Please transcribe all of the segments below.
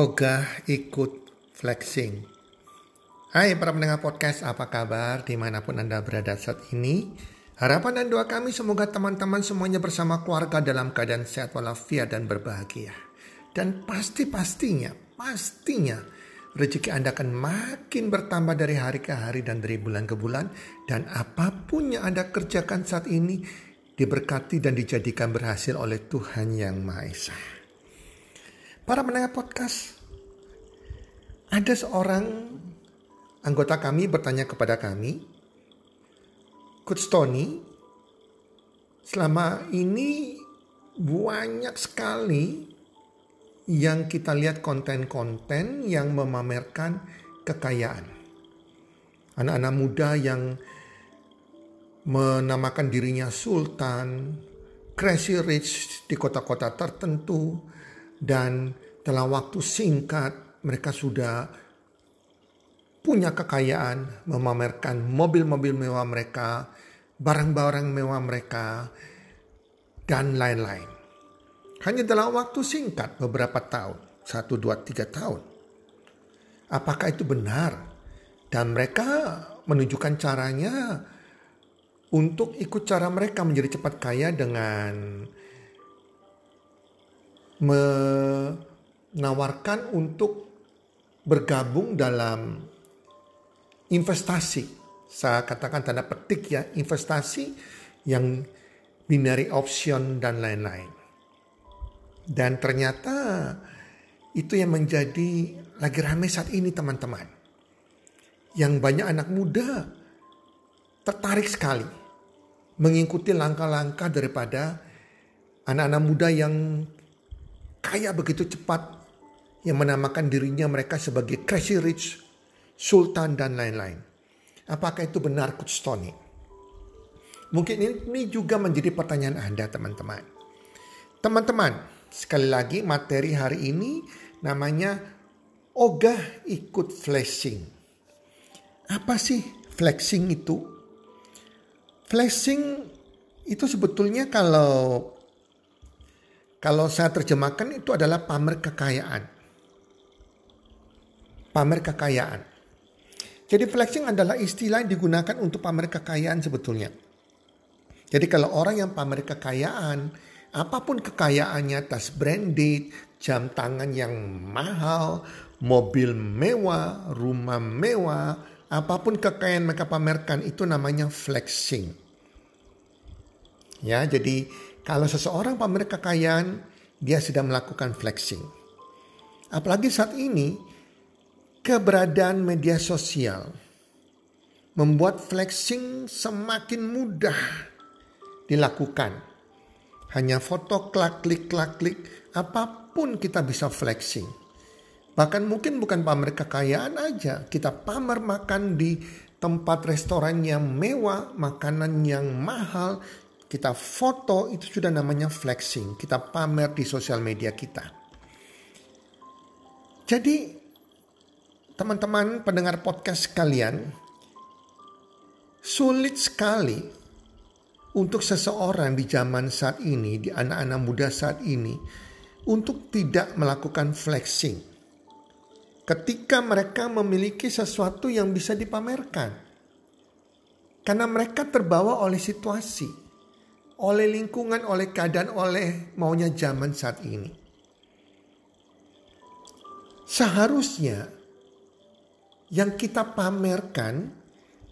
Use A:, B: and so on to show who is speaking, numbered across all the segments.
A: Ogah ikut flexing. Hai para pendengar podcast, apa kabar di mana pun Anda berada saat ini? Harapan dan doa kami semoga teman-teman semuanya bersama keluarga dalam keadaan sehat walafiat dan berbahagia. Dan pasti-pastinya, pastinya rezeki Anda akan makin bertambah dari hari ke hari dan dari bulan ke bulan. Dan apa pun yang Anda kerjakan saat ini diberkati dan dijadikan berhasil oleh Tuhan Yang Maha Esa. Para pendengar podcast, ada seorang anggota kami bertanya kepada kami, Coach Tony, selama ini banyak sekali yang kita lihat konten-konten yang memamerkan kekayaan. Anak-anak muda yang menamakan dirinya sultan, crazy rich di kota-kota tertentu, dan dalam waktu singkat mereka sudah punya kekayaan, memamerkan mobil-mobil mewah mereka, barang-barang mewah mereka, dan lain-lain. Hanya dalam waktu singkat beberapa tahun, satu, dua, tiga tahun. Apakah itu benar? Dan mereka menunjukkan caranya untuk ikut cara mereka menjadi cepat kaya dengan menawarkan untuk bergabung dalam investasi. Saya katakan tanda petik ya, investasi yang binary option dan lain-lain. Dan ternyata itu yang menjadi lagi ramai saat ini teman-teman. Yang banyak anak muda tertarik sekali mengikuti langkah-langkah daripada anak-anak muda yang kaya begitu cepat yang menamakan dirinya mereka sebagai crazy rich, sultan dan lain-lain. Apakah itu benar Coach? Mungkin ini juga menjadi pertanyaan Anda teman-teman. Teman-teman, sekali lagi materi hari ini namanya ogah ikut flexing. Apa sih flexing itu? Flexing itu sebetulnya kalau kalau saya terjemahkan itu adalah pamer kekayaan. Pamer kekayaan. Jadi flexing adalah istilah yang digunakan untuk pamer kekayaan sebetulnya. Jadi kalau orang yang pamer kekayaan, apa pun kekayaannya, tas branded, jam tangan yang mahal, mobil mewah, rumah mewah, apa pun kekayaan mereka pamerkan itu namanya flexing. Ya, jadi kalau seseorang pamer kekayaan, dia sedang melakukan flexing. Apalagi saat ini, keberadaan media sosial membuat flexing semakin mudah dilakukan. Hanya foto klak klik klak klik apa pun kita bisa flexing. Bahkan mungkin bukan pamer kekayaan aja, kita pamer makan di tempat restoran yang mewah, makanan yang mahal, kita foto itu sudah namanya flexing, kita pamer di sosial media kita. Jadi teman-teman pendengar podcast sekalian, sulit sekali untuk seseorang di zaman saat ini, di anak-anak muda saat ini, untuk tidak melakukan flexing. Ketika mereka memiliki sesuatu yang bisa dipamerkan, karena mereka terbawa oleh situasi oleh lingkungan, oleh keadaan, oleh maunya zaman saat ini. Seharusnya yang kita pamerkan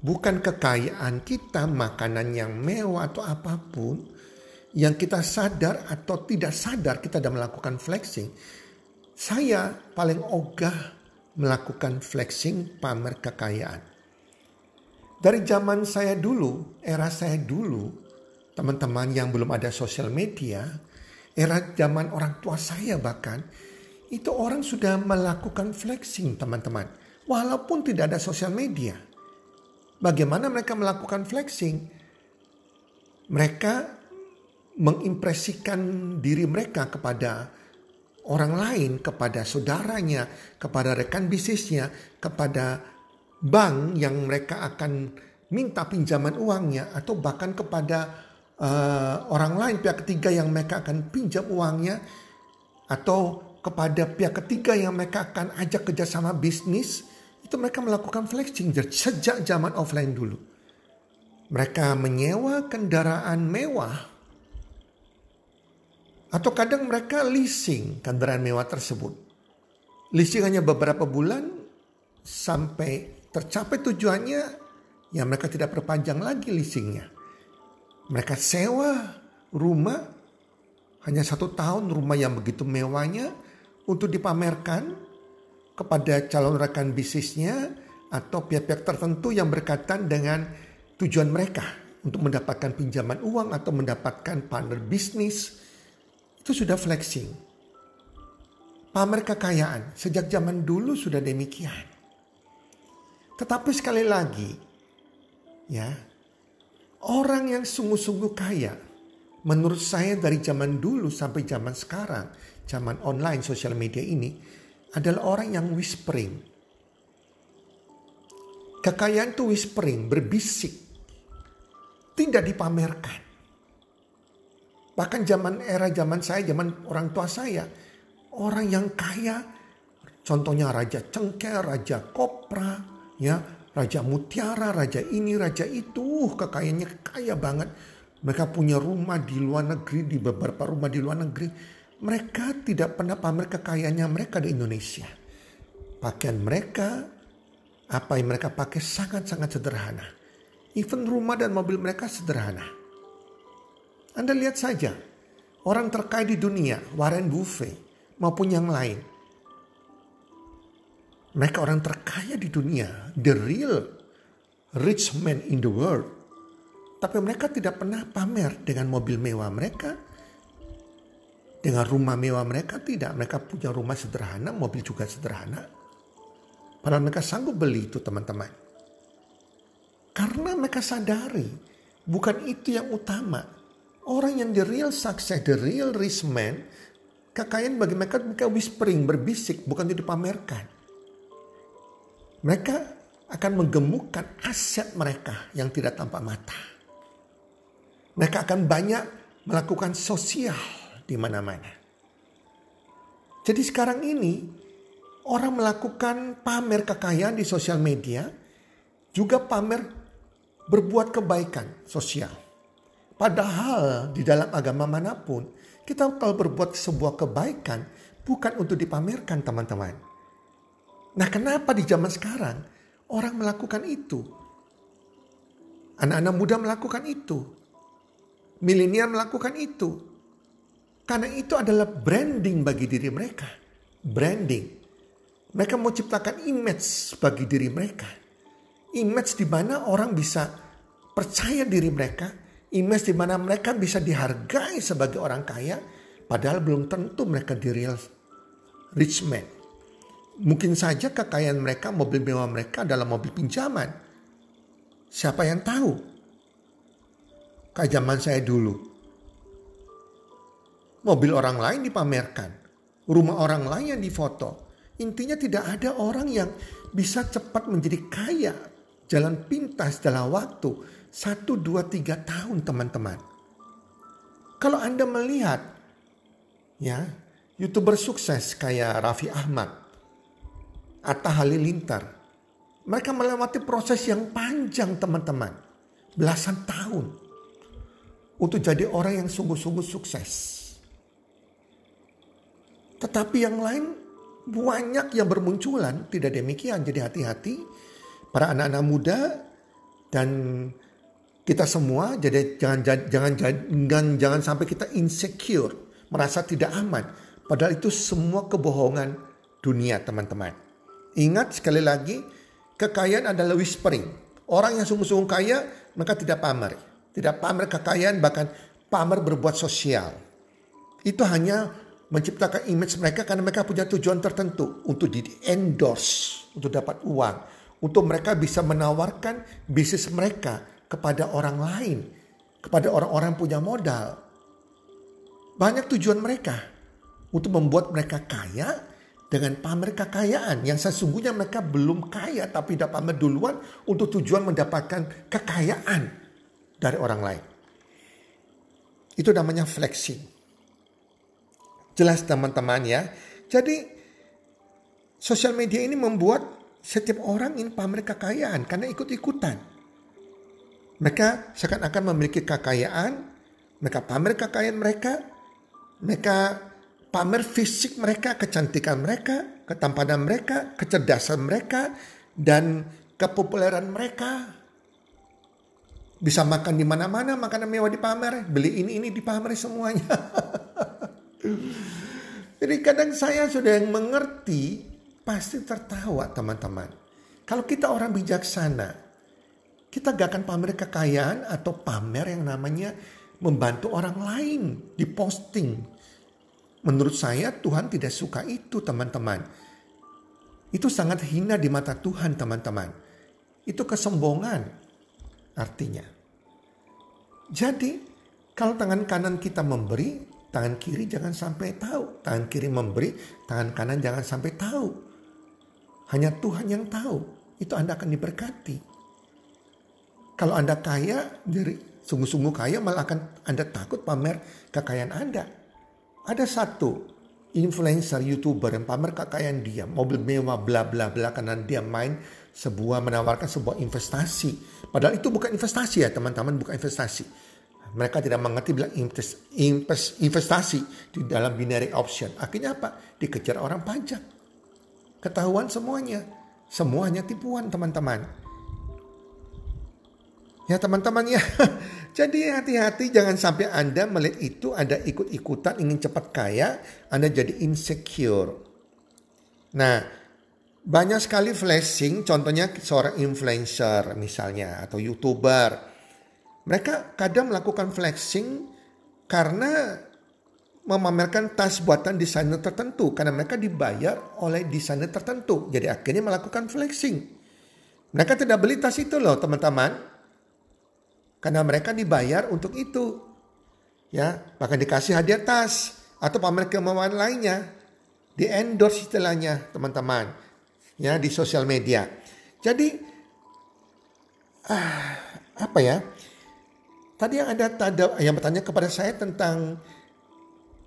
A: bukan kekayaan kita, makanan yang mewah atau apa pun, yang kita sadar atau tidak sadar kita sudah melakukan flexing. Saya paling ogah melakukan flexing pamer kekayaan. Dari zaman saya dulu, era saya dulu, teman-teman yang belum ada sosial media, era zaman orang tua saya bahkan, itu orang sudah melakukan flexing teman-teman. Walaupun tidak ada sosial media. Bagaimana mereka melakukan flexing? Mereka mengimpresikan diri mereka kepada orang lain, kepada saudaranya, kepada rekan bisnisnya, kepada bank yang mereka akan minta pinjaman uangnya atau bahkan kepada uh, orang lain pihak ketiga yang mereka akan pinjam uangnya atau kepada pihak ketiga yang mereka akan ajak kerjasama bisnis, itu mereka melakukan flexing sejak zaman offline dulu. Mereka menyewa kendaraan mewah atau kadang mereka leasing kendaraan mewah tersebut. Leasing hanya beberapa bulan sampai tercapai tujuannya, ya mereka tidak perpanjang lagi leasingnya. Mereka sewa rumah hanya satu tahun rumah yang begitu mewahnya untuk dipamerkan kepada calon rekan bisnisnya atau pihak-pihak tertentu yang berkaitan dengan tujuan mereka untuk mendapatkan pinjaman uang atau mendapatkan partner bisnis itu sudah flexing. Pamer kekayaan sejak zaman dulu sudah demikian. Tetapi sekali lagi, ya, orang yang sungguh-sungguh kaya, menurut saya dari zaman dulu sampai zaman sekarang, zaman online sosial media ini adalah orang yang whispering. Kekayaan itu whispering, berbisik. Tidak dipamerkan. Bahkan zaman era zaman saya, zaman orang tua saya. Orang yang kaya, contohnya Raja Cengker, Raja Kopra, ya, Raja Mutiara, Raja ini, Raja itu, kekayaannya kaya banget. Mereka punya rumah di luar negeri, di beberapa rumah di luar negeri mereka tidak pernah pamer kekayaannya mereka di Indonesia. Pakaian mereka, apa yang mereka pakai sangat-sangat sederhana. Even rumah dan mobil mereka sederhana. Anda lihat saja, orang terkaya di dunia, Warren Buffett maupun yang lain. Mereka orang terkaya di dunia, the real rich man in the world. Tapi mereka tidak pernah pamer dengan mobil mewah mereka, dengan rumah mewah mereka tidak. Mereka punya rumah sederhana, mobil juga sederhana. Padahal mereka sanggup beli itu teman-teman. Karena mereka sadari bukan itu yang utama. Orang yang the real success, the real rich man, kekayaan bagi mereka mereka whispering, berbisik, bukan itu dipamerkan. Mereka akan menggemukkan aset mereka yang tidak tampak mata. Mereka akan banyak melakukan sosial di mana-mana. Jadi sekarang ini orang melakukan pamer kekayaan di sosial media juga pamer berbuat kebaikan sosial. Padahal di dalam agama mana pun kita kalau berbuat sebuah kebaikan bukan untuk dipamerkan teman-teman. Nah kenapa di zaman sekarang orang melakukan itu? Anak-anak muda melakukan itu. Milenial melakukan itu. Karena itu adalah branding bagi diri mereka. Branding. Mereka mau ciptakan image bagi diri mereka. Image di mana orang bisa percaya diri mereka. Image di mana mereka bisa dihargai sebagai orang kaya. Padahal belum tentu mereka di real rich man. Mungkin saja kekayaan mereka, mobil mewah mereka adalah mobil pinjaman. Siapa yang tahu? Kayak zaman saya dulu Mobil orang lain dipamerkan. Rumah orang lain yang difoto. Intinya tidak ada orang yang bisa cepat menjadi kaya. Jalan pintas dalam waktu. Satu, dua, tiga tahun teman-teman. Kalau Anda melihat ya youtuber sukses kayak Raffi Ahmad, Atta Halilintar, mereka melewati proses yang panjang teman-teman. Belasan tahun. Untuk jadi orang yang sungguh-sungguh sukses. Tetapi yang lain banyak yang bermunculan tidak demikian. Jadi hati-hati para anak-anak muda dan kita semua jadi jangan jangan jangan jangan sampai kita insecure, merasa tidak aman. Padahal itu semua kebohongan dunia, teman-teman. Ingat sekali lagi, kekayaan adalah whispering. Orang yang sungguh-sungguh kaya, maka tidak pamer. Tidak pamer kekayaan, bahkan pamer berbuat sosial. Itu hanya menciptakan image mereka karena mereka punya tujuan tertentu untuk di endorse, untuk dapat uang, untuk mereka bisa menawarkan bisnis mereka kepada orang lain, kepada orang-orang punya modal. Banyak tujuan mereka untuk membuat mereka kaya dengan pamer kekayaan yang sesungguhnya mereka belum kaya tapi dapat pamer duluan untuk tujuan mendapatkan kekayaan dari orang lain. Itu namanya flexing. Jelas teman-teman ya. Jadi sosial media ini membuat setiap orang ingin pamer kekayaan karena ikut-ikutan. Mereka seakan-akan memiliki kekayaan, mereka pamer kekayaan mereka, mereka pamer fisik mereka, kecantikan mereka, ketampanan mereka, kecerdasan mereka, dan kepopuleran mereka. Bisa makan di mana-mana, makanan mewah dipamer, beli ini ini dipamer semuanya. Jadi kadang saya sudah yang mengerti pasti tertawa teman-teman. Kalau kita orang bijaksana, kita gak akan pamer kekayaan atau pamer yang namanya membantu orang lain di posting. Menurut saya Tuhan tidak suka itu teman-teman. Itu sangat hina di mata Tuhan teman-teman. Itu kesombongan artinya. Jadi kalau tangan kanan kita memberi, tangan kiri jangan sampai tahu. Tangan kiri memberi, tangan kanan jangan sampai tahu. Hanya Tuhan yang tahu. Itu Anda akan diberkati. Kalau Anda kaya, dari sungguh-sungguh kaya malah akan Anda takut pamer kekayaan Anda. Ada satu influencer youtuber yang pamer kekayaan dia, mobil mewah bla bla bla karena dia main sebuah menawarkan sebuah investasi. Padahal itu bukan investasi ya teman-teman, bukan investasi. Mereka tidak mengerti bilang investasi di dalam binary option. Akhirnya apa? Dikejar orang pajak. Ketahuan semuanya. Semuanya tipuan teman-teman. Ya teman-teman ya. Jadi hati-hati jangan sampai Anda melihat itu Anda ikut-ikutan ingin cepat kaya. Anda jadi insecure. Nah banyak sekali flashing contohnya seorang influencer misalnya atau youtuber. Mereka kadang melakukan flexing karena memamerkan tas buatan desainer tertentu karena mereka dibayar oleh desainer tertentu. Jadi akhirnya melakukan flexing. Mereka tidak beli tas itu loh teman-teman. Karena mereka dibayar untuk itu. Ya, bahkan dikasih hadiah tas atau pamer kemauan lainnya. Di endorse istilahnya teman-teman. Ya, di sosial media. Jadi ah, apa ya? Tadi yang ada yang bertanya kepada saya tentang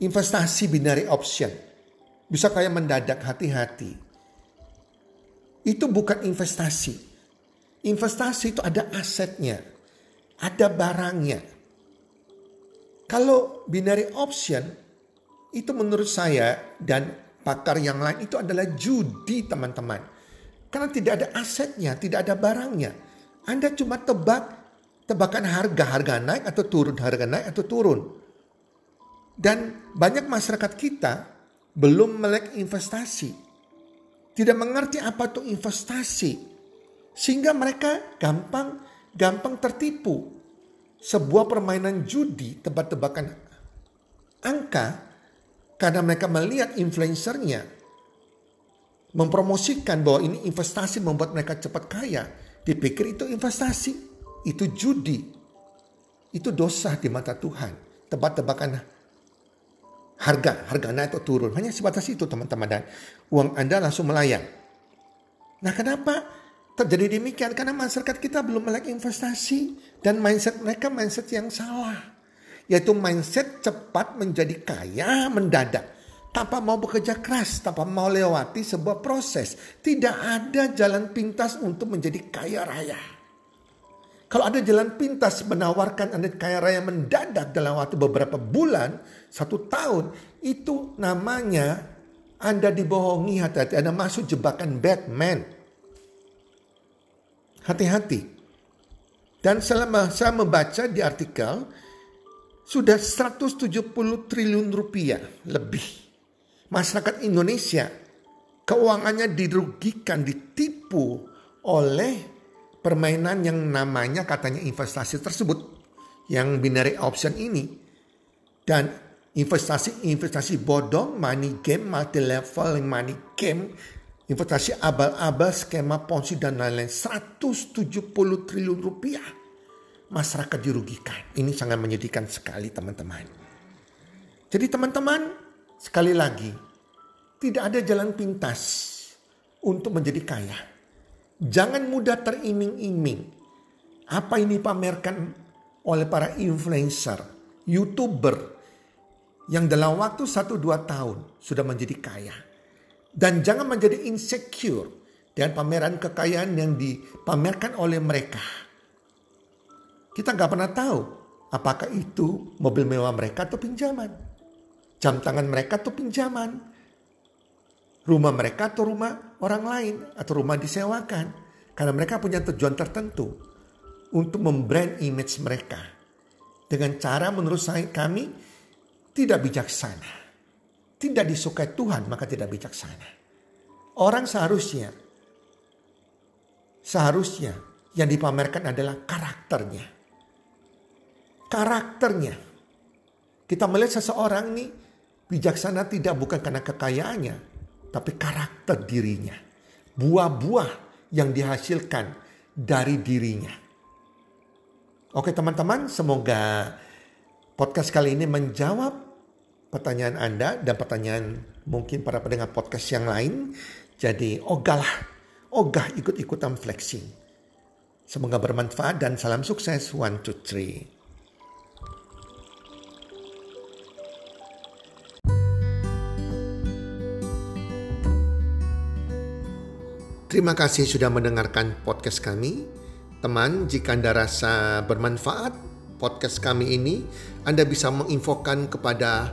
A: investasi binary option. Bisa kayak mendadak hati-hati. Itu bukan investasi. Investasi itu ada asetnya. Ada barangnya. Kalau binary option itu menurut saya dan pakar yang lain itu adalah judi teman-teman. Karena tidak ada asetnya, tidak ada barangnya. Anda cuma tebak tebakan harga, harga naik atau turun, harga naik atau turun. Dan banyak masyarakat kita belum melek investasi. Tidak mengerti apa itu investasi. Sehingga mereka gampang gampang tertipu. Sebuah permainan judi tebak-tebakan angka karena mereka melihat influencernya mempromosikan bahwa ini investasi membuat mereka cepat kaya. Dipikir itu investasi, itu judi. Itu dosa di mata Tuhan. Tebak-tebakan harga, harga naik atau turun. Hanya sebatas itu teman-teman dan uang Anda langsung melayang. Nah kenapa terjadi demikian? Karena masyarakat kita belum melek investasi dan mindset mereka mindset yang salah. Yaitu mindset cepat menjadi kaya mendadak. Tanpa mau bekerja keras, tanpa mau lewati sebuah proses. Tidak ada jalan pintas untuk menjadi kaya raya. Kalau ada jalan pintas menawarkan Anda kaya raya mendadak dalam waktu beberapa bulan, satu tahun, itu namanya Anda dibohongi hati-hati. Anda masuk jebakan Batman. Hati-hati. Dan selama saya membaca di artikel, sudah 170 triliun rupiah lebih. Masyarakat Indonesia keuangannya dirugikan, ditipu oleh permainan yang namanya katanya investasi tersebut yang binary option ini dan investasi-investasi bodong, money game, multi level money game, investasi abal-abal, skema ponzi dan lain-lain 170 triliun rupiah masyarakat dirugikan. Ini sangat menyedihkan sekali teman-teman. Jadi teman-teman sekali lagi tidak ada jalan pintas untuk menjadi kaya Jangan mudah teriming-iming. Apa ini pamerkan oleh para influencer, youtuber yang dalam waktu 1-2 tahun sudah menjadi kaya. Dan jangan menjadi insecure dengan pameran kekayaan yang dipamerkan oleh mereka. Kita nggak pernah tahu apakah itu mobil mewah mereka atau pinjaman. Jam tangan mereka atau pinjaman. Rumah mereka atau rumah orang lain atau rumah disewakan. Karena mereka punya tujuan tertentu untuk membrand image mereka. Dengan cara menurut saya kami tidak bijaksana tidak disukai Tuhan maka tidak bijaksana. Orang seharusnya seharusnya yang dipamerkan adalah karakternya. Karakternya. Kita melihat seseorang nih bijaksana tidak bukan karena kekayaannya, tapi karakter dirinya. Buah-buah yang dihasilkan dari dirinya. Oke teman-teman, semoga podcast kali ini menjawab pertanyaan Anda dan pertanyaan mungkin para pendengar podcast yang lain. Jadi ogahlah, ogah ikut-ikutan flexing. Semoga bermanfaat dan salam sukses. One, two, three. Terima kasih sudah mendengarkan podcast kami. Teman, jika Anda rasa bermanfaat podcast kami ini, Anda bisa menginfokan kepada